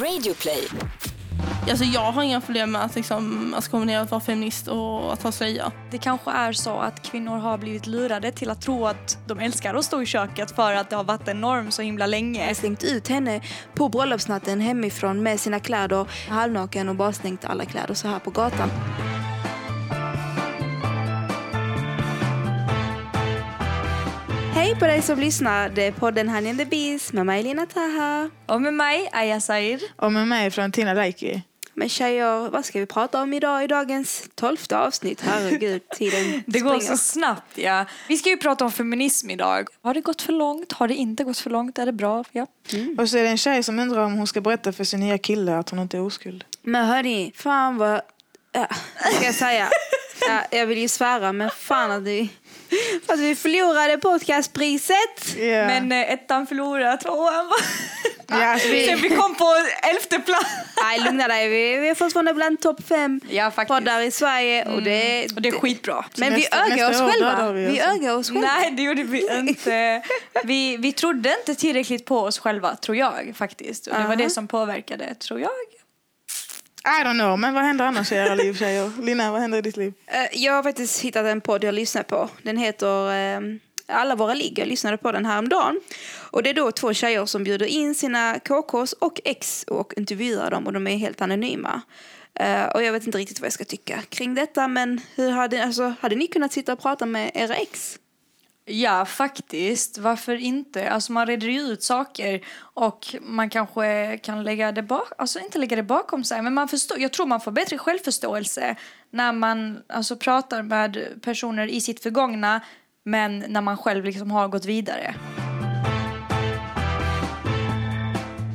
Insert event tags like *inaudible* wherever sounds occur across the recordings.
Radioplay. Alltså jag har inga problem med att, liksom, att kombinera att vara feminist och att ha slöja. Det kanske är så att kvinnor har blivit lurade till att tro att de älskar att stå i köket för att det har varit en norm så himla länge. Jag slängt ut henne på bröllopsnatten hemifrån med sina kläder halvnaken och bara slängt alla kläder så här på gatan. Hej på dig som lyssnar. Det är podden Honey and the Bees med mig Lina Taha. Och med mig, Aya Said. Och med mig från Tina Leiki. Men tjejer, vad ska vi prata om idag i dagens tolfte avsnitt? Herregud, *laughs* tiden Det går springer. så snabbt, ja. Vi ska ju prata om feminism idag. Har det gått för långt? Har det inte gått för långt? Är det bra? Ja. Och så är det en tjej som undrar om hon ska berätta för sin nya kille att hon inte är oskuld. Men hörni, fan vad... Ja, vad ska jag säga? *laughs* Ja, jag vill ju svära, men fan att vi, att vi förlorade podcastpriset. Ja. Men eh, ettan förlorade, tvåan var... ja, alltså, vi, Sen vi kom på elfte plats. Nej, lugna dig. Vi, vi är fortfarande bland topp fem Ja, faktiskt. poddar i Sverige. Och det, Och det är skitbra. Men vi Nästa- ögar nästa oss själva. vi Vi oss. ögar oss själva. Nej, det gjorde vi inte. Vi, vi trodde inte tillräckligt på oss själva, tror jag faktiskt. Och det var Aha. det som påverkade, tror jag. I don't know, men vad händer annars i era liv tjejer? Lina, vad händer i ditt liv? Eh, jag har faktiskt hittat en podd jag lyssnar på. Den heter eh, Alla våra ligg. Jag lyssnade på den häromdagen. Och det är då två tjejer som bjuder in sina KKs och ex och intervjuar dem och de är helt anonyma. Eh, och jag vet inte riktigt vad jag ska tycka kring detta men hur hade, alltså, hade ni kunnat sitta och prata med era ex? Ja, faktiskt. Varför inte? Alltså man reder ju ut saker och man kanske kan lägga det bak, alltså inte lägga det bakom sig, men man förstår, jag tror man får bättre självförståelse när man alltså pratar med personer i sitt förgångna, men när man själv liksom har gått vidare.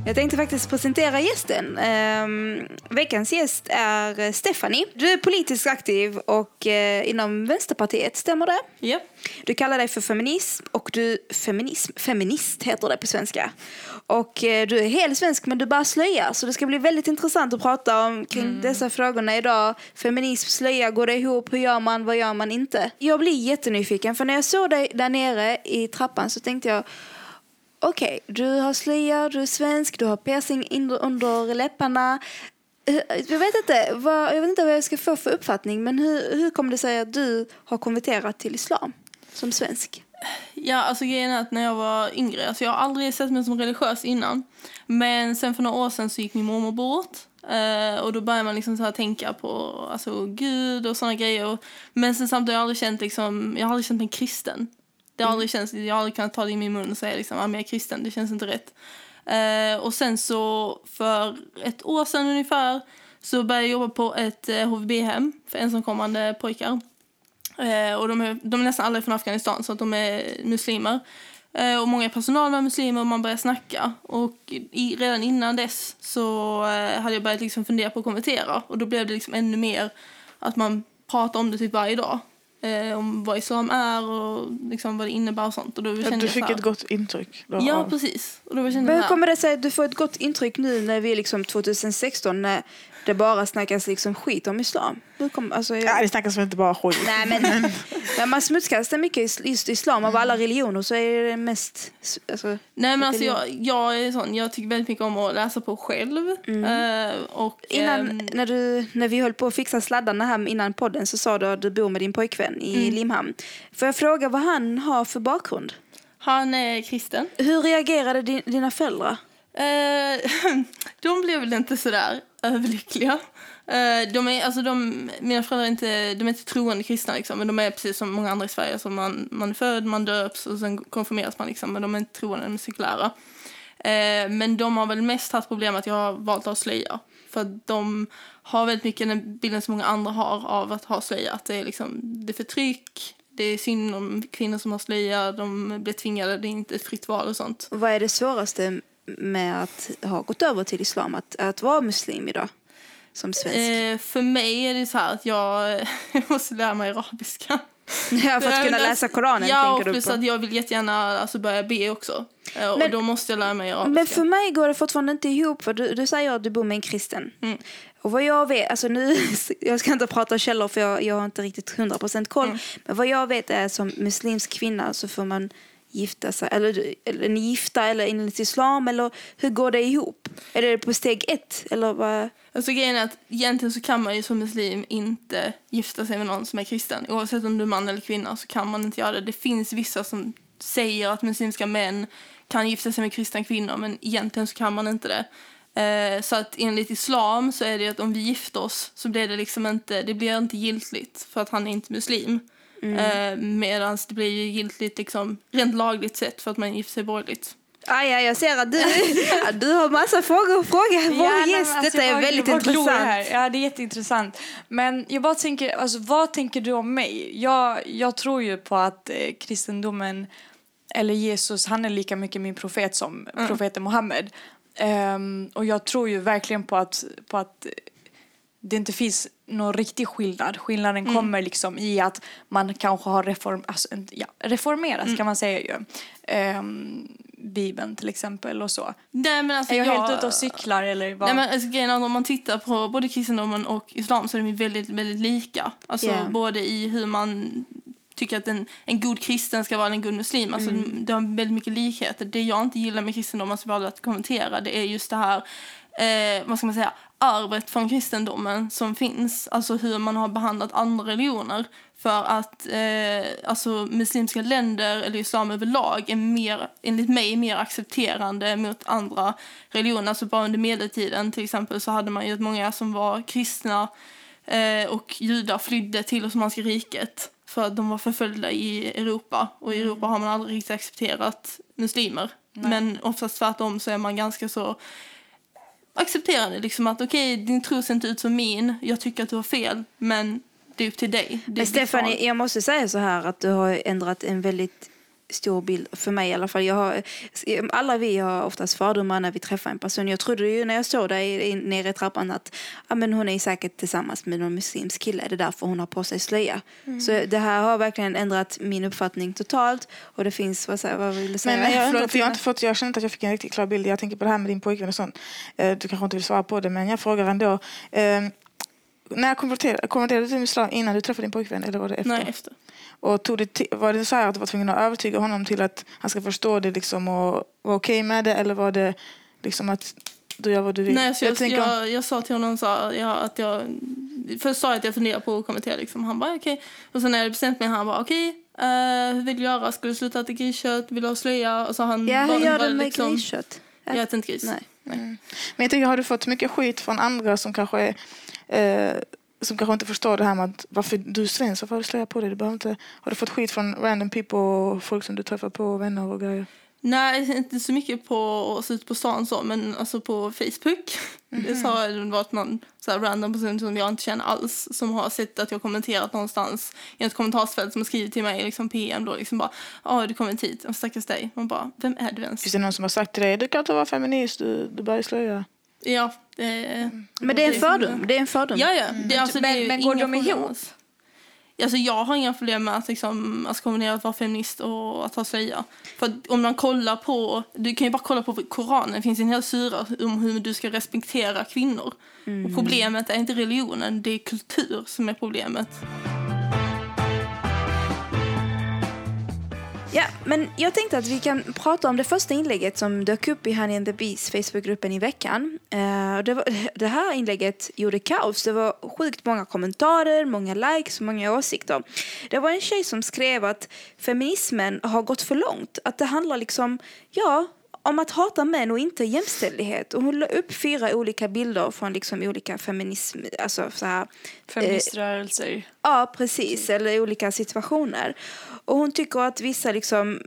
Jag tänkte faktiskt presentera gästen. Ehm, veckans gäst är Stephanie. Du är politiskt aktiv och eh, inom Vänsterpartiet, stämmer det? Ja. Du kallar dig för feminism och du feminism, feminist heter det på svenska. Och eh, du är helt svensk men du bara slöja så det ska bli väldigt intressant att prata om kring dessa frågorna idag. Feminism, slöja, går det ihop? Hur gör man? Vad gör man inte? Jag blir jättenyfiken för när jag såg dig där nere i trappan så tänkte jag Okej, okay, du har slöja, du är svensk, du har piercing under läpparna. Jag vet, inte, vad, jag vet inte vad jag ska få för uppfattning, men hur, hur kommer det sig att du har konverterat till islam som svensk? Ja, alltså grejen är att när jag var yngre, alltså jag har aldrig sett mig som religiös innan. Men sen för några år sedan så gick min mormor bort. Eh, och då började man liksom så här tänka på alltså, Gud och sådana grejer. Men sen samtidigt har jag aldrig känt liksom, jag har aldrig känt mig kristen. Det har aldrig känts, jag har aldrig kunnat ta det i min mun och säga liksom, att jag är kristen, det känns inte rätt. Eh, och sen så för ett år sedan ungefär så började jag jobba på ett eh, HVB-hem för ensamkommande pojkar. Eh, och de är, de är nästan alla från Afghanistan, så att de är muslimer. Eh, och många i personal var muslimer och man började snacka. Och i, redan innan dess så eh, hade jag börjat liksom fundera på att konvertera. Och då blev det liksom ännu mer att man pratar om det typ varje dag. Eh, om vad islam är och liksom vad det innebär och sånt. Och då kände Att du fick här- ett gott intryck. Då, Ja, av- precis. Och då kände Men hur kommer det sig att du får ett gott intryck nu när vi är liksom 2016 när det bara snackas liksom skit om islam? Hur kom, alltså, jag... Ja, det snackas väl inte bara skit. Nej, men när man smutskastar mycket just islam av alla religioner så är det mest... Alltså, Nej men alltså jag, jag är sån, jag tycker väldigt mycket om att läsa på själv. Eh, och, Innan, ehm, när, du, när vi höll på att fixa sladdarna här innan podden så sa du att du bor med din pojkvän i Limhamn. Får jag fråga vad han har för bakgrund? han är kristen. Hur reagerade din, dina föräldrar? Eh, *laughs* de blev väl inte sådär överlyckliga. Eh, de är, alltså de, mina föräldrar är inte, de är inte troende kristna liksom, men de är precis som många andra i Sverige. Alltså man, man är född, man döps och sen konfirmeras man liksom, men de är inte troende, de är sekulära. Eh, men de har väl mest haft problem att jag har valt att ha slöja. För de har väldigt mycket den bilden som många andra har av att ha slöja. Att det är liksom, det är förtryck, det är synd om kvinnor som har slöja, de blir tvingade, det är inte ett fritt val och sånt. Och vad är det svåraste med att ha gått över till islam, att, att vara muslim idag? Som svensk? Eh, för mig är det så här att jag *laughs* måste lära mig arabiska. *laughs* ja, för att kunna läsa Koranen Ja, och plus att jag vill jättegärna alltså, börja be också. Eh, Men- och då måste jag lära mig arabiska. Men för mig går det fortfarande inte ihop. För du, du säger att du bor med en kristen. Mm. Och vad jag vet, alltså nu, *laughs* jag ska inte prata källor för jag, jag har inte riktigt 100% koll. Mm. Men vad jag vet är som muslimsk kvinna så får man gifta sig? Eller, eller är ni gifta eller enligt islam? Eller hur går det ihop? Är det på steg ett? Eller vad? Alltså grejen är att egentligen så kan man ju som muslim inte gifta sig med någon som är kristen. Oavsett om du är man eller kvinna så kan man inte göra det. Det finns vissa som säger att muslimska män kan gifta sig med kristna kvinnor men egentligen så kan man inte det. Eh, så att enligt islam så är det att om vi gifter oss så blir det liksom inte, det blir inte giltigt för att han är inte muslim. Eh, Medan det blir ju giltigt liksom rent lagligt sett för att man gifter sig borgerligt. Aj, aj, jag ser att du, *laughs* att du har massa frågor att fråga vår men gäst. alltså, Detta jag är väldigt intressant. Här. Ja, det är jätteintressant. Men jag bara tänker, alltså, vad tänker du om mig? Jag, jag tror ju på att eh, kristendomen, eller Jesus, han är lika mycket min profet som profeten Muhammed. Ehm, och jag tror ju verkligen på att, på att det inte finns någon riktig skillnad. Skillnaden kommer liksom i att man kanske har reform, alltså, ja, reformerat kan man säga ju. Ehm, Bibeln till exempel och så. Nej, men alltså, Är jag helt ute och cyklar eller vad? Nej, men alltså, grejen om man tittar på både kristendomen och islam så är de väldigt, väldigt lika. Alltså Yeah. både i hur man tycker att en, en god kristen ska vara en god muslim. Alltså, Det har väldigt mycket likheter. Det jag inte gillar med kristendomen som jag valde att kommentera det är just det här eh, vad ska man säga, arvet från kristendomen som finns. Alltså hur man har behandlat andra religioner. För att eh, alltså, muslimska länder, eller islam överlag, är mer, enligt mig mer accepterande mot andra religioner. Alltså bara under medeltiden till exempel så hade man ju många som var kristna eh, och judar flydde till Osmanska riket för att de var förföljda i Europa. Och i Europa har man aldrig riktigt accepterat muslimer. Men oftast tvärtom så är man ganska så accepterande. Liksom att okej, din tro ser inte ut som min. Jag tycker att du har fel, men det är upp till dig. Det Men Stefan, jag måste säga så här att du har ändrat en väldigt stor bild, för mig i alla fall. Jag har, alla vi har oftast fördomar när vi träffar en person. Jag trodde ju när jag såg dig i- nere i trappan att ja, men hon är säkert tillsammans med någon muslimsk kille. Det är därför hon har på sig slöja. Mm. Så det här har verkligen ändrat min uppfattning totalt. Och det finns, vad, vad vill du säga? Men jag, Förlåt, för jag, har inte fått, jag känner inte att jag fick en riktigt klar bild. Jag tänker på det här med din pojkvän och sånt. Eh, Du kanske inte vill svara på det, men jag frågar ändå. Eh, när konverterade, konverterade du till islam innan du träffade din pojkvän? Eller var det efter? Nej, efter. Och tog det, var det så här att du var tvungen att övertyga honom till att han ska förstå det liksom och vara okej med det? Eller var det liksom att du gör vad du vill? Nej, så jag, tänker- jag, jag sa till honom så ja, att jag... Först sa jag att jag funderar på att kommentera. Liksom. Han bara okej. Och sen när jag bestämt mig, han bara okej. eh, hur vill du göra? Ska du sluta äta griskött? Vill du ha slöja? Och så han Ja, hur gör du med liksom, griskött? Jag äter inte gris. Nej. Men jag tänker, har du fått mycket skit från andra som kanske är, eh, som kanske inte förstår det här med att varför du är svensk, varför har du slöja på dig? Du behöver inte, har du fått skit från random people och folk som du träffar på, vänner och grejer? Nej, inte så mycket på att se ut på stan så, men alltså på Facebook. Det så har varit någon så här random person som jag inte känner alls som har sett att jag kommenterat någonstans i ett kommentarsfält som har skrivit till mig liksom PM då liksom bara ja du kommit hit, och stackars dig. Man bara vem är du ens? Finns det någon som har sagt till dig, du kan inte vara feminist, du, du bär slöja? Ja, det, Men det är en fördom. Det är en fördom. Ja, ja. Det, är alltså, Men- det är ju men går de ihop? Alltså, jag har inga problem med att, liksom, att kombinera att vara feminist och att ha slöja. För att om man kollar på, du kan ju bara kolla på Koranen, det finns en hel syra om hur du ska respektera kvinnor. Och problemet är inte religionen, det är kultur som är problemet. Ja, men jag tänkte att vi kan prata om det första inlägget som dök upp i Honey and the Bees Facebookgruppen i veckan. Eh, det, var, *laughs* det här inlägget gjorde kaos. Det var sjukt många kommentarer, många likes och många åsikter. Det var en tjej som skrev att feminismen har gått för långt. Att det handlar liksom, ja, om att hata män och inte jämställdhet. Och hon la upp fyra olika bilder från liksom olika feminism, alltså så här, Feministrörelser. Ja, precis. Eller olika situationer. Och hon tycker att vissa liksom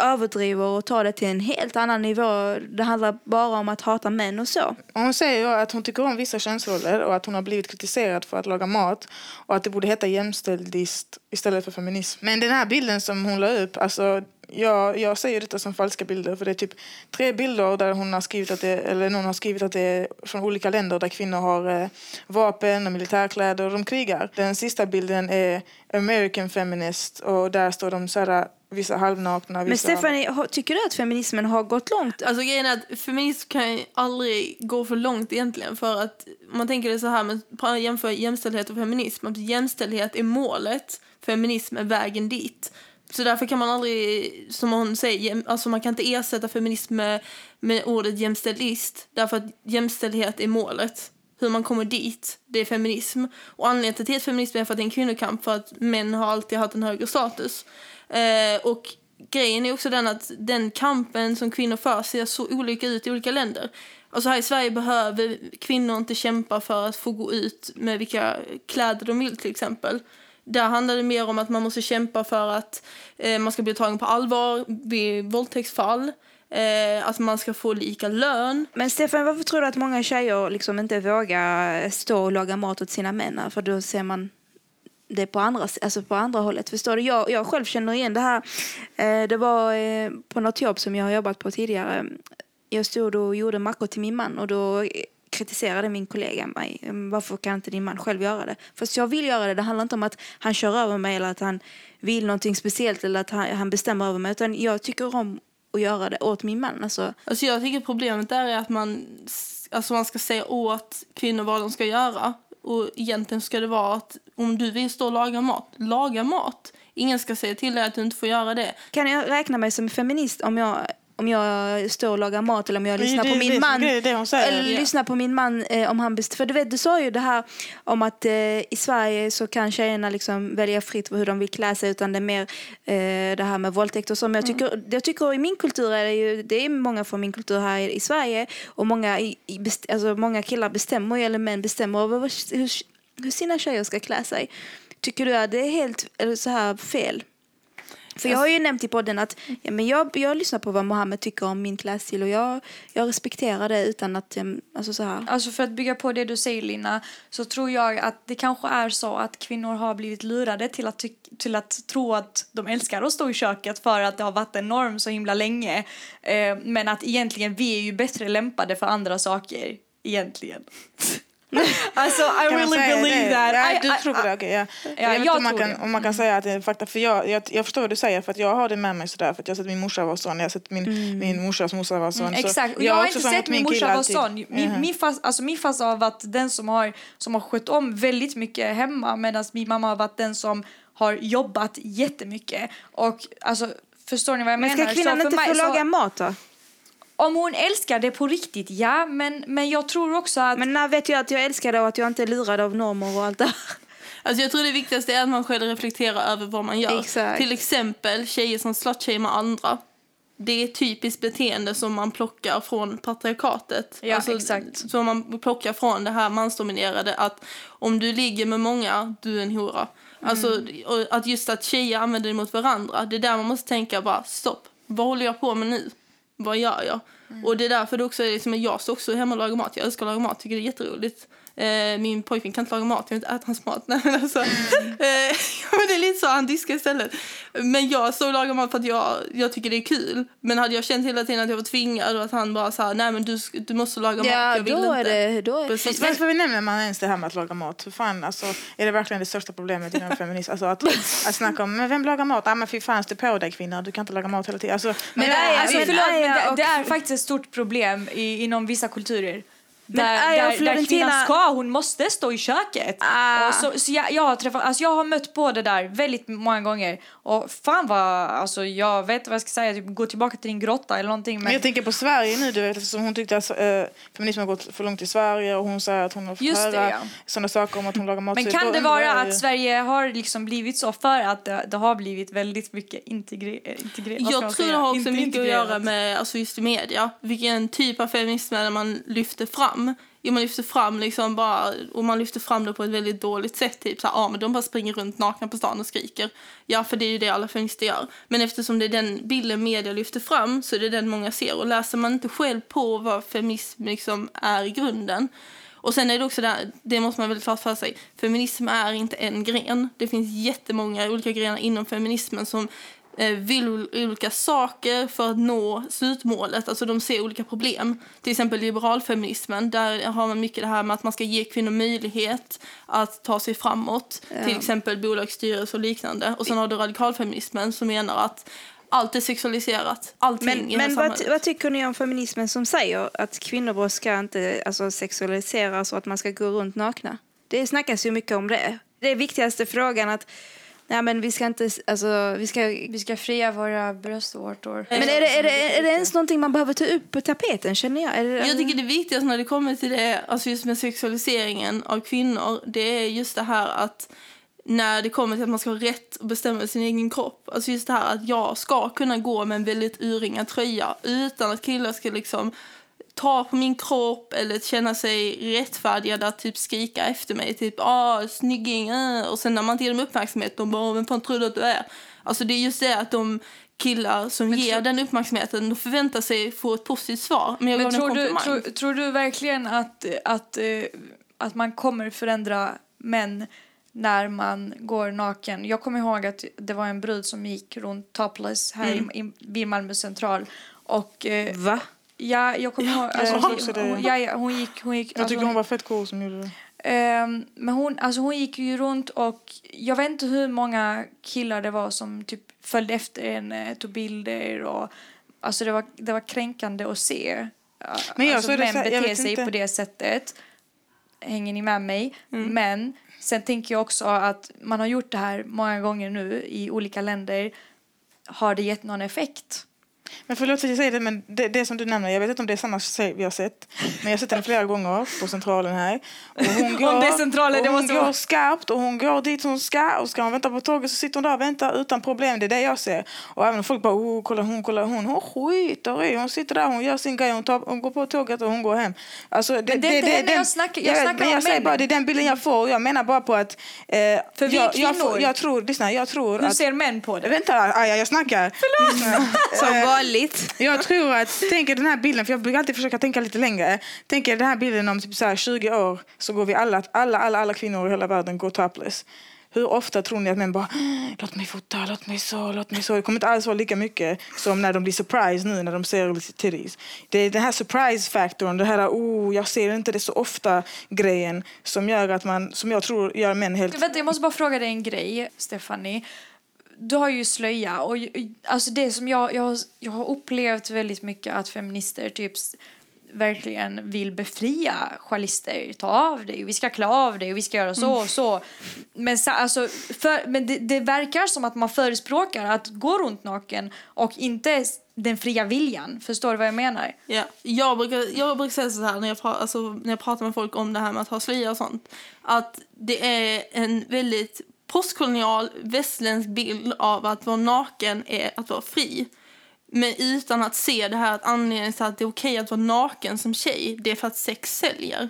överdriver och tar det till en helt annan nivå. Det handlar bara om att hata män och så. Och hon säger ju att hon tycker om vissa könsroller och att hon har blivit kritiserad för att laga mat och att det borde heta jämställdist istället för feminism. Men den här bilden som hon la upp, alltså jag, jag säger detta som falska bilder för det är typ tre bilder där hon har skrivit att det, eller någon har skrivit att det är från olika länder där kvinnor har eh, vapen och militärkläder och de krigar. Den sista bilden är American feminist och där står de så här, vissa halvnakna, Men vissa... Stephanie, har- tycker du att feminismen har gått långt? Alltså grejen är att feminism kan ju aldrig gå för långt egentligen för att man tänker det så här, men jämför jämställdhet och feminism, att jämställdhet är målet, feminism är vägen dit. Så därför kan man aldrig, som hon säger, alltså man kan inte ersätta feminism med, med ordet jämställdist. Därför att jämställdhet är målet. Hur man kommer dit, det är feminism. Och anledningen till att det feminism är för att det är en kvinnokamp, för att män har alltid haft en högre status. Eh, och grejen är också den att den kampen som kvinnor för ser så olika ut i olika länder. Alltså här i Sverige behöver kvinnor inte kämpa för att få gå ut med vilka kläder de vill till exempel. Där handlar det mer om att man måste kämpa för att eh, man ska bli tagen på allvar vid våldtäktsfall. Eh, att man ska få lika lön. Men Stefan, varför tror du att många tjejer liksom inte vågar stå och laga mat åt sina män? För då ser man det på andra, alltså på andra hållet. Förstår du? Jag, jag själv känner igen det här. Eh, det var eh, på något jobb som jag har jobbat på tidigare. Jag stod och gjorde mackor till min man och då kritiserade min kollega mig. Varför kan inte din man själv göra det? Fast jag vill göra det. Det handlar inte om att han kör över mig eller att han vill någonting speciellt eller att han, han bestämmer över mig. Utan jag tycker om att göra det åt min man. Alltså. Alltså jag tycker problemet där är att man, alltså man ska säga åt kvinnor vad de ska göra. Och egentligen ska det vara att om du vill stå och laga mat, laga mat. Ingen ska säga till dig att du inte får göra det. Kan jag räkna mig som feminist om jag om jag står och lagar mat eller om jag lyssnar det, på min det, man. Det. Eller lyssnar på min man eh, om han best- För du vet, du sa ju det här om att eh, i Sverige så kan tjejerna liksom välja fritt hur de vill klä sig utan det är mer eh, det här med våldtäkt och så. Men jag tycker, jag tycker i min kultur är det ju, det är många från min kultur här i, i Sverige och många, i, i best, alltså många killar bestämmer eller män bestämmer över hur, hur sina tjejer ska klä sig. Tycker du att det är helt så här fel? För jag har ju nämnt i podden att ja, men jag, jag lyssnar på vad Mohammed tycker om min klädstil och jag, jag respekterar det utan att, ehm, alltså så här. Alltså för att bygga på det du säger Lina så tror jag att det kanske är så att kvinnor har blivit lurade till att, tyck- till att tro att de älskar att stå i köket för att det har varit en norm så himla länge. Eh, men att egentligen vi är ju bättre lämpade för andra saker egentligen. *laughs* *laughs* alltså I Kan really believe det? that. Ja, I- du I- tror på det, okej. ja. jag vet jag inte om man, kan. Mm. om man kan säga att det är fakta. För jag, jag, jag förstår vad du säger, för att jag har det med mig sådär. För att jag har sett min morsa vara sån, jag har sett min, min morsas morsa vara sån. Mm, så exakt. Jag, är har inte sett min morsa vara sån. Min, Mhm. min, fas, alltså min farsa har varit den som har, som har skött om väldigt mycket hemma medan min mamma har varit den som har jobbat jättemycket. Och alltså, förstår ni vad jag Men menar? ska kvinnan Så inte mig få laga mat då? Om hon älskar det på riktigt, ja. Men, men jag tror också att... Men när vet jag att jag älskar det och att jag inte är lurad av normer och allt det? Alltså jag tror det viktigaste är att man själv reflekterar över vad man gör. Exakt. Till exempel tjejer som slutshamear andra. Det är ett typiskt beteende som man plockar från patriarkatet. Ja, alltså, exakt. Som man plockar från det här mansdominerade att om du ligger med många, du är en hora. Alltså, och att just att tjejer använder det mot varandra. Det är där man måste tänka bara stopp. Vad håller jag på med nu? Vad gör jag? Och det är därför det också är liksom, jag står också hemma och lagar mat. Jag älskar att laga mat, tycker det är jätteroligt. Eh, min pojkvän kan inte laga mat, jag vill inte äta hans mat. *laughs* Nej, men alltså, eh, *laughs* ja, men det är lite så, han diskar istället. Men jag står och lagar mat för att jag, jag tycker det är kul. Men hade jag känt hela tiden att jag var tvingad och att han bara sa nej men du, du måste laga mat, Ja, jag vill då inte. är det... Då är... Precis. Varför vi nämner man ens det här med att laga mat? För fan, alltså, är det verkligen det största problemet inom *laughs* feminism? Alltså att, att snacka om, men vem lagar mat? Ah, men fy fan, stå på dig kvinna, du kan inte laga mat hela tiden. Alltså, Men Men det, Aya- alltså, förlåt, men det, det är faktiskt ett stort problem i, inom vissa kulturer. Där, och där, där kvinnan ska, hon måste stå i köket. Ah. Och så, så jag, jag, har träffat, alltså jag har mött på det där väldigt många gånger. Och fan vad, alltså jag vet vad jag ska säga, typ, gå tillbaka till din grotta eller någonting. Men Men jag tänker på Sverige nu, du vet, eftersom hon tyckte att äh, feminismen har gått för långt i Sverige och hon säger att hon har fått Just det, höra ja. sådana saker om att hon lagar mat. Men kan det vara jag ju- att Sverige har liksom blivit så för att det, det har blivit väldigt mycket integre, integre, Jag tror det har också Inte mycket att integrerat. göra med alltså just media. Vilken typ av feminism är det man lyfter fram? Fram. Jo, man lyfter fram liksom bara, och man lyfter fram det på ett väldigt dåligt sätt. Typ så här, ah, men de bara springer runt nakna på stan och skriker. Ja, för det är ju det alla feminister gör. Men eftersom det är den bilden media lyfter fram så är det den många ser. Och läser man inte själv på vad feminism liksom är i grunden och sen är det också det, här, det måste man väldigt klart för sig, feminism är inte en gren. Det finns jättemånga olika grenar inom feminismen som vill olika saker för att nå slutmålet. Alltså de ser olika problem. Till exempel liberalfeminismen, där har man mycket det här med att man ska ge kvinnor möjlighet att ta sig framåt. Till exempel bolagsstyrelse och liknande. Och sen har du radikalfeminismen som menar att allt är sexualiserat. Allting Men, i men vad, vad tycker ni om feminismen som säger att kvinnobröst ska inte alltså, sexualiseras och att man ska gå runt nakna? Det snackas ju mycket om det. Det är viktigaste frågan att Nej, men vi ska inte... Alltså, vi ska... Vi ska fria våra bröstvårtor. Men är det, är, det, är det ens någonting man behöver ta upp på tapeten, känner jag? Är det, Jag tycker det viktigaste när det kommer till det, alltså just med sexualiseringen av kvinnor, det är just det här att när det kommer till att man ska ha rätt att bestämma sin egen kropp. Alltså just det här att jag ska kunna gå med en väldigt urringad tröja utan att killar ska liksom ta på min kropp eller känna sig rättfärdigade att typ skrika efter mig. Typ ah snygging, äh. och sen när man inte ger dem uppmärksamhet, de bara vem fan tror du att du är? Alltså det är just det att de killar som ger den uppmärksamheten de förväntar sig få ett positivt svar. Men jag Men tror du, komplimang. tror, du verkligen att, att, eh, att man kommer förändra män när man går naken? Jag kommer ihåg att det var en brud som gick runt topless här Mm. i, i, vid Malmö central. Och eh, Va? Ja, jag kommer ihåg... jag Alltså, det. hon, ja, ja, hon gick... Hon gick Jag alltså, tycker hon var fett cool som gjorde det. Ehm, men hon, alltså hon gick ju runt och jag vet inte hur många killar det var som typ följde efter henne, tog bilder och alltså det var, det var kränkande att se. Men jag alltså män så beter sig inte. på det sättet. Hänger ni med mig? Mm. Men sen tänker jag också att man har gjort det här många gånger nu i olika länder. Har det gett någon effekt? Men förlåt att jag säger det, men det, det som du nämner, jag vet inte om det är samma tjej vi har sett, men jag har sett henne flera gånger på centralen här. Och hon går, *laughs* Om det är centralen, och det hon måste går vara- skarpt och hon går dit hon ska och ska hon vänta på tåget så sitter hon där och väntar utan problem. Det är det jag ser. Och även om folk bara, oh, kolla hon, kolla hon, hon skiter i, hon sitter där, hon gör sin grej, hon, tar, hon går på tåget och hon går hem. Alltså, det, Men det är inte henne jag snackar- jag snackar men om jag säger bara, det är den bilden jag får. Jag menar bara på att... Eh, För vi jag, jag, kvinnor. får, jag tror, lyssna, jag tror Hur att... ser män på det? Vänta, Aja, jag snackar. *laughs* Som vanligt. Jag tror att, tänk er den här bilden, för jag brukar alltid försöka tänka lite längre. Tänk er den här bilden om typ så här 20 år så går vi alla, alla, alla, alla kvinnor i hela världen går topless. Hur ofta tror ni att män bara låt mig fota, låt mig så, låt mig så. Det kommer inte alls vara lika mycket som när de blir surprised nu när de ser titties. Det är den här surprise-faktorn, det här oh, jag ser inte det så ofta grejen som gör att man, som jag tror gör män helt... Vänta, jag måste bara fråga dig en grej, Stephanie. Du har ju slöja och alltså det som jag, jag, jag har upplevt väldigt mycket att feminister typ verkligen vill befria journalister. Ta av dig, vi ska klä av dig, vi ska göra så och så. Men, så, alltså, för, men det, det verkar som att man förespråkar att gå runt naken och inte den fria viljan. Förstår du vad jag menar? Ja, jag brukar, jag brukar säga så här när jag, pra, alltså, när jag pratar med folk om det här med att ha slöja och sånt. Att det är en väldigt postkolonial västländsk bild av att vara naken är att vara fri. Men utan att se det här att anledningen till att det är okej att vara naken som tjej, det är för att sex säljer.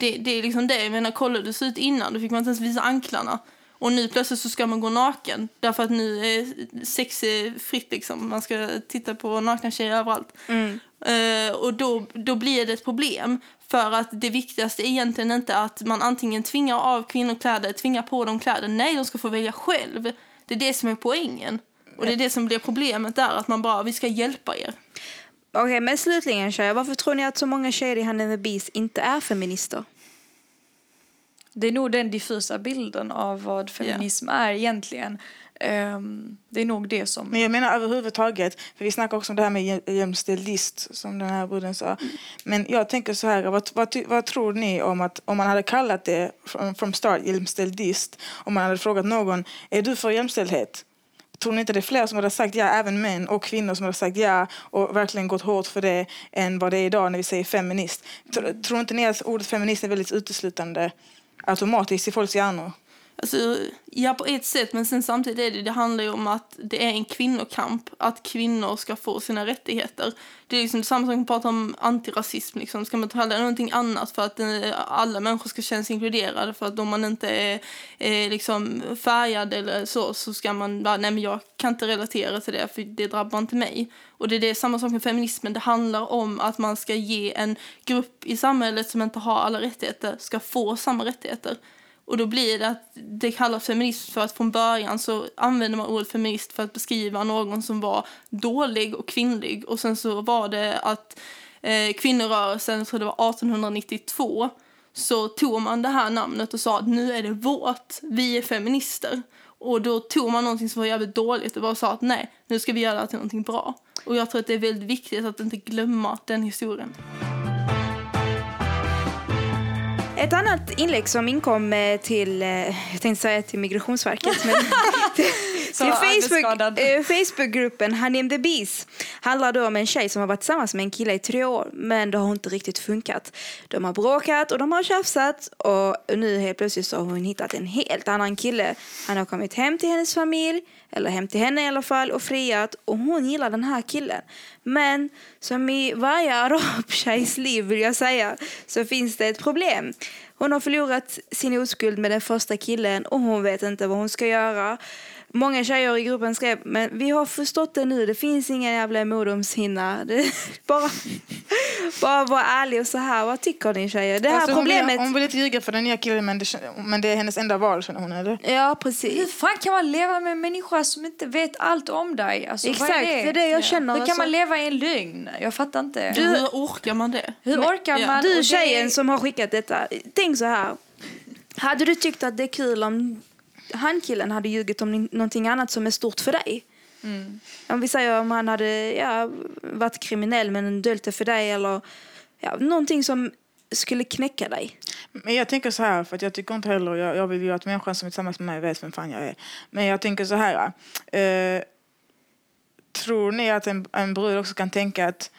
Det, det är liksom det. Jag menar, kolla hur det såg ut innan. Då fick man inte ens visa anklarna. Och nu plötsligt så ska man gå naken. Därför att nu är sex är fritt liksom. Man ska titta på nakna tjejer överallt. Mm. Eh, och då, då blir det ett problem. För att det viktigaste är egentligen inte att man antingen tvingar av kvinnor kläder, tvingar på dem kläder. Nej, de ska få välja själv. Det är det som är poängen. Och det är det som blir problemet där, att man bara, vi ska hjälpa er. Okej, men slutligen tjejer, varför tror ni att så många tjejer i Handel med Beast inte är feminister? Det är nog den diffusa bilden av vad feminism är egentligen. Um, det är nog det som... Men jag menar överhuvudtaget, för vi snackar också om det här med jämställdist som den här bruden sa. Mm. Men jag tänker så här, vad, vad, vad tror ni om att om man hade kallat det from, from start jämställdist, om man hade frågat någon, är du för jämställdhet? Tror ni inte det är fler som hade sagt ja, även män och kvinnor som hade sagt ja och verkligen gått hårt för det än vad det är idag när vi säger feminist? Tror, Tror inte ni att ordet feminist är väldigt uteslutande automatiskt i folks hjärnor? Alltså, ja, på ett sätt, men sen samtidigt är det, det handlar ju om att det är en kvinnokamp, att kvinnor ska få sina rättigheter. Det är liksom samma som att prata om antirasism, liksom. ska man tala det någonting annat för att eh, alla människor ska kännas inkluderade, för att om man inte är, är liksom färgad eller så, så ska man bara, nej men jag kan inte relatera till det, för det drabbar inte mig. Och det är det, samma sak med feminismen, det handlar om att man ska ge en grupp i samhället som inte har alla rättigheter, ska få samma rättigheter. Och då blir det att det kallas feminism för att från början så använde man ordet feminist för att beskriva någon som var dålig och kvinnlig. Och sen så var det att eh, kvinnorörelsen, jag tror det var 1892, så tog man det här namnet och sa att nu är det vårt, vi är feminister. Och då tog man någonting som var jävligt dåligt och bara sa att nej, nu ska vi göra det till någonting bra. Och jag tror att det är väldigt viktigt att inte glömma den historien. Ett annat inlägg som inkom eh, till, eh, jag tänkte säga till Migrationsverket, men *laughs* till, till Facebook, eh, Facebookgruppen Hanim the Bees handlar då om en tjej som har varit tillsammans med en kille i tre år, men det har inte riktigt funkat. De har bråkat och de har tjafsat och nu helt plötsligt så har hon hittat en helt annan kille. Han har kommit hem till hennes familj, eller hem till henne i alla fall, och friat och hon gillar den här killen. Men som i varje arabtjejs *laughs* liv vill jag säga, så finns det ett problem. Hon har förlorat sin oskuld med den första killen och hon vet inte vad hon ska göra. Många tjejer i gruppen skrev, men vi har förstått det nu, det finns ingen jävla modomshinna. *laughs* Det, bara, bara vara ärlig och så här, vad tycker ni tjejer? Det här Alltså, hon, problemet... vill, hon vill inte ljuga för den nya killen men det, men det är hennes enda val känner hon eller? Ja, Hur precis. fan kan man leva med en människa som inte vet allt om dig? Alltså, vad Exakt, det är det jag känner, Hur kan alltså. man leva i en lögn? Jag fattar inte. Du, Hur orkar man det? Hur orkar ja. man? Du det- tjejen som har skickat detta, tänk så här. Hade du tyckt att det är kul om han killen hade ljugit om någonting annat som är stort för dig? Om vi säger om han hade ja, varit kriminell men döljt det för dig eller ja, någonting som skulle knäcka dig. Men jag tänker så här, för att jag tycker inte heller, jag, jag vill ju att människan som är tillsammans med mig vet vem fan jag är. Men jag tänker så här, eh, tror ni att en, en brud också kan tänka att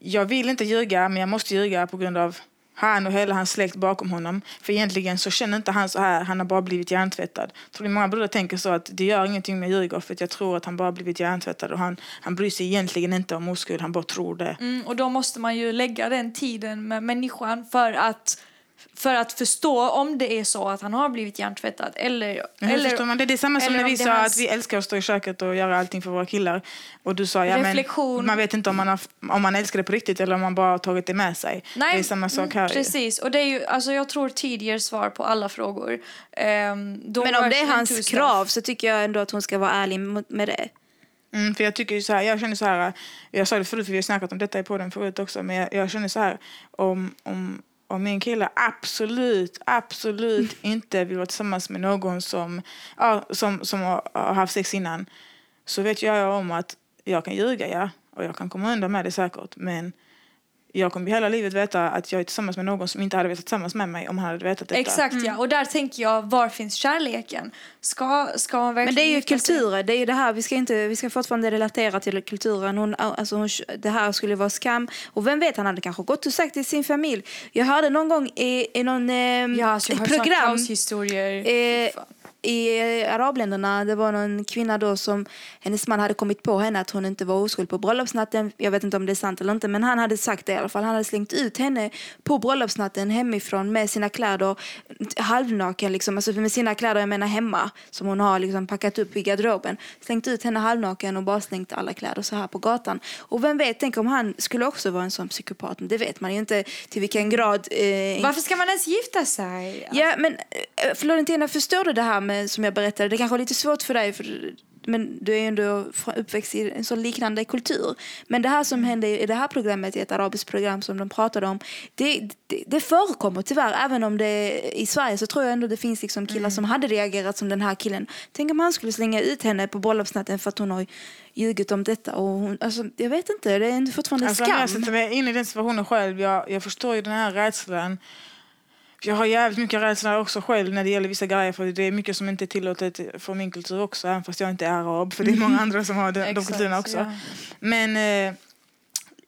jag vill inte ljuga, men jag måste ljuga på grund av han och hela hans släkt bakom honom. För egentligen så känner inte han så här, han har bara blivit hjärntvättad. Tror många bröder tänker så att det gör ingenting med ljuga för att jag tror att han bara blivit hjärntvättad och han, han bryr sig egentligen inte om oskuld, han bara tror det. Mm, och då måste man ju lägga den tiden med människan för att, för att förstå om det är så att han har blivit hjärntvättad. Eller, förstår eller man det? Är samma som när vi sa hans- att vi älskar att stå i köket och göra allting för våra killar. Och du sa, ja Reflektion. men man vet inte om man, har, om man älskar det på riktigt eller om man bara har tagit det med sig. det är samma sak här. mm, Precis, och det är ju, alltså jag tror tid ger svar på alla frågor. Um, Men om det är hans krav så tycker jag ändå att hon ska vara ärlig med det. Mm, för jag tycker ju så här, jag känner så här, jag sa det förut för vi har snackat om detta i podden förut också, men jag, jag känner så här, om, om, om min kille absolut, absolut *laughs* inte vill vara tillsammans med någon som, ja, som, som har, har haft sex innan, så vet jag om att jag kan ljuga, ja, och jag kan komma undan med det säkert, men jag kommer hela livet veta att jag är tillsammans med någon som inte hade vetat tillsammans med mig om han hade vetat detta. Exakt ja, och där tänker jag, var finns kärleken? Ska, ska man verkligen Men det är ju kulturer, det är ju det här, vi ska, inte, vi ska fortfarande relatera till kulturen. Hon, alltså hon, det här skulle vara skam. Och vem vet, han hade kanske gått och sagt till sin familj. Jag hörde någon gång i, i någon eh, Ja, alltså, jag har hört såna program kaoshistorier. Eh. I arabländerna, det var någon kvinna då som hennes man hade kommit på henne att hon inte var oskuld på bröllopsnatten. Jag vet inte om det är sant eller inte, men han hade sagt det i alla fall. Han hade slängt ut henne på bröllopsnatten hemifrån med sina kläder halvnaken, liksom, alltså med sina kläder, jag menar hemma, som hon har liksom packat upp i garderoben. Slängt ut henne halvnaken och bara slängt alla kläder så här på gatan. Och vem vet, tänk om han skulle också vara en sån psykopat. Det vet man ju inte till vilken grad. Eh, Varför ska man ens gifta sig? Ja, men eh, Florentina, förstår du det här med, som jag berättade? Det kanske är lite svårt för dig, för, men du är ju ändå uppväxt i en så liknande kultur. Men det här som hände i det här programmet, i ett arabiskt program som de pratade om, det, det, det förekommer tyvärr. Även om det i Sverige så tror jag ändå det finns liksom killar som hade reagerat som den här killen. Tänk om han skulle slänga ut henne på bröllopsnatten för att hon har ljugit om detta. Och hon, alltså, jag vet inte, det är fortfarande Alltså, om jag skam. sätter mig in i den situationen själv, jag, jag förstår ju den här rädslan. Jag har jävligt mycket rädsla också själv när det gäller vissa grejer för det är mycket som inte är tillåtet för min kultur också, även fast jag inte är arab, för det är många *laughs* andra som har de, de kulturerna också. ja. Men eh,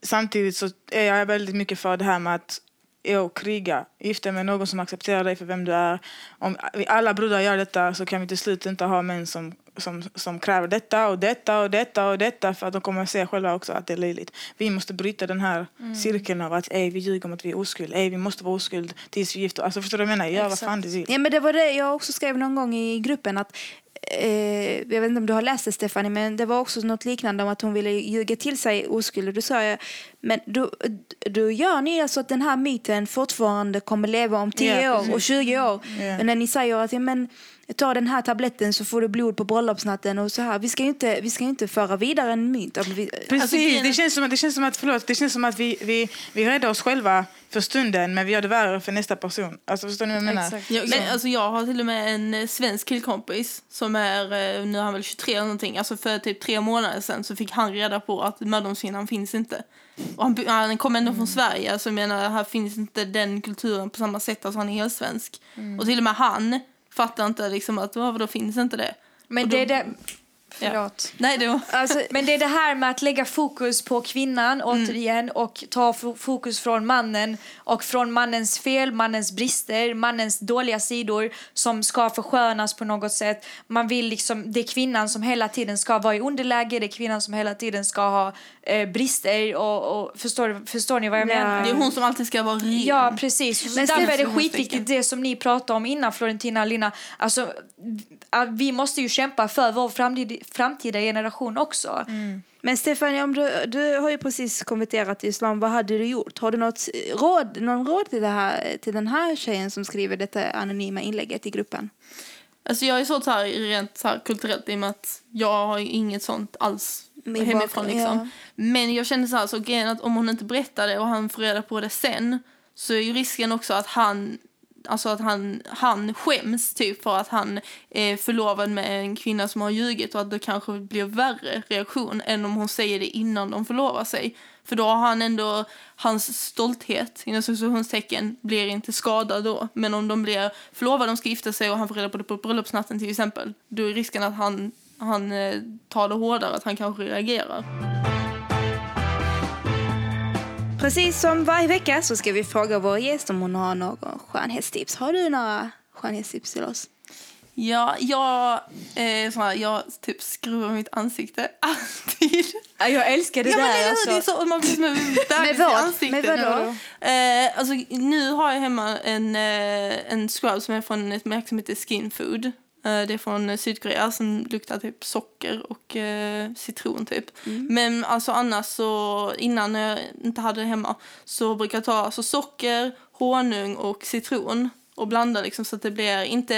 samtidigt så är jag väldigt mycket för det här med att jo, kriga, gifta med någon som accepterar dig för vem du är. Om alla brudar gör detta så kan vi till slut inte ha män som, som, som kräver detta och detta och detta och detta för att de kommer att se själva också att det är löjligt. Vi måste bryta den här cirkeln av att ey, vi ljuger om att vi är oskuld, ey, vi måste vara oskuld tills vi gifter Alltså förstår du vad jag menar? Gör vad fan du vill. Ja, men det var det jag också skrev någon gång i gruppen att eh, jag vet inte om du har läst det Stefanie, men det var också något liknande om att hon ville ljuga till sig oskuld. Och då sa jag, men då, då gör ni alltså att den här myten fortfarande kommer leva om 10 Ja, år och 20 år. Ja. Men när ni säger att ja, men, ta den här tabletten så får du blod på bröllopsnatten och så här. Vi ska ju inte, vi ska ju inte föra vidare en vi- Precis, Alltså, grejen- det, känns som att, det känns som att, förlåt, det känns som att vi, vi, vi räddar oss själva för stunden men vi gör det värre för nästa person. Alltså förstår ni vad jag menar? Exakt. Ja, men, alltså, jag har till och med en eh, svensk killkompis som är, eh, nu är han väl 23 eller någonting, alltså för typ tre månader sedan så fick han reda på att mödomshinnan finns inte. Och han, han kom ändå från Sverige, alltså jag menar här finns inte den kulturen på samma sätt, alltså han är helt svensk. Och till och med han fattar inte liksom att varför finns inte det? Men Och då- det är det... Förlåt. Nej, det. Alltså, *laughs* Men det är det här med att lägga fokus på kvinnan återigen och ta fo- fokus från mannen och från mannens fel, mannens brister, mannens dåliga sidor som ska förskönas på något sätt. Man vill liksom, det är kvinnan som hela tiden ska vara i underläge, det är kvinnan som hela tiden ska ha eh, brister och, och förstår, förstår ni vad jag Ja. menar? Det är hon som alltid ska vara ren. Ja, precis. Så Men därför är det skitviktigt det som ni pratade om innan, Florentina och Lina. Alltså, vi måste ju kämpa för vår framtid, framtida generation också. Men Stefania, om du, du har ju precis konverterat till islam. Vad hade du gjort? Har du något råd, någon råd till, det här, till den här tjejen som skriver detta anonyma inlägget i gruppen? Alltså jag är så, så här, rent så här, kulturellt i och med att jag har inget sånt alls Min hemifrån. bakgrund, Liksom. ja. Men jag känner så här, så att om hon inte berättar det och han får reda på det sen så är ju risken också att han Alltså att han, han skäms typ för att han är förlovad med en kvinna som har ljugit och att det kanske blir värre reaktion än om hon säger det innan de förlovar sig. För då har han ändå, hans stolthet inom situationstecken blir inte skadad då. Men om de blir förlovade, de ska gifta sig och han får reda på det på bröllopsnatten till exempel. Då är risken att han, han eh, tar det hårdare, att han kanske reagerar. Precis som varje vecka så ska vi fråga vår gäst om hon har någon skönhetstips. Har du några skönhetstips till oss? Ja, jag, eh, så här, jag typ skruvar mitt ansikte *laughs* alltid. Ja, Jag älskar det ja, men där. hur? alltså. Det är så, man blir i vad? ansiktet. Med *laughs* vadå? Eh, alltså, nu har jag hemma en, eh, en scrub som är från ett märke som heter Skin Food. Eh, det är från Sydkorea som luktar typ socker och eh, citron typ. Men alltså annars så innan när jag inte hade det hemma så brukar jag ta alltså, socker, honung och citron och blanda liksom så att det blir inte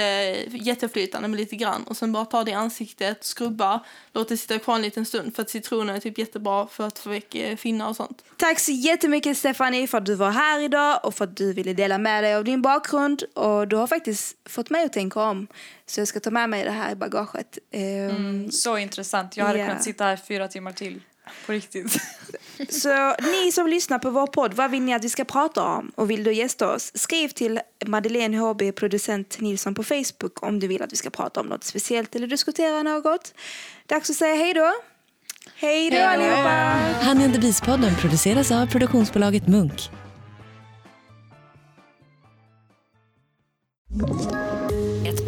jätteflytande men lite grann och sen bara ta det i ansiktet, skrubba, låta det sitta kvar en liten stund för att citronen är typ jättebra för att få väck eh, finnar och sånt. Tack så jättemycket Stefanie för att du var här idag och för att du ville dela med dig av din bakgrund. Och du har faktiskt fått mig att tänka om. Så jag ska ta med mig det här i bagaget. Ehm, Mm, så intressant. Jag hade Ja. kunnat sitta här fyra timmar till. På riktigt. *laughs* Så ni som lyssnar på vår podd, vad vill ni att vi ska prata om? Och vill du gästa oss? Skriv till Madeleine HB, producent Nilsson på Facebook om du vill att vi ska prata om något speciellt eller diskutera något. Dags att säga hej då. Hej då allihopa! Honey and the Beast-podden produceras av produktionsbolaget Munk.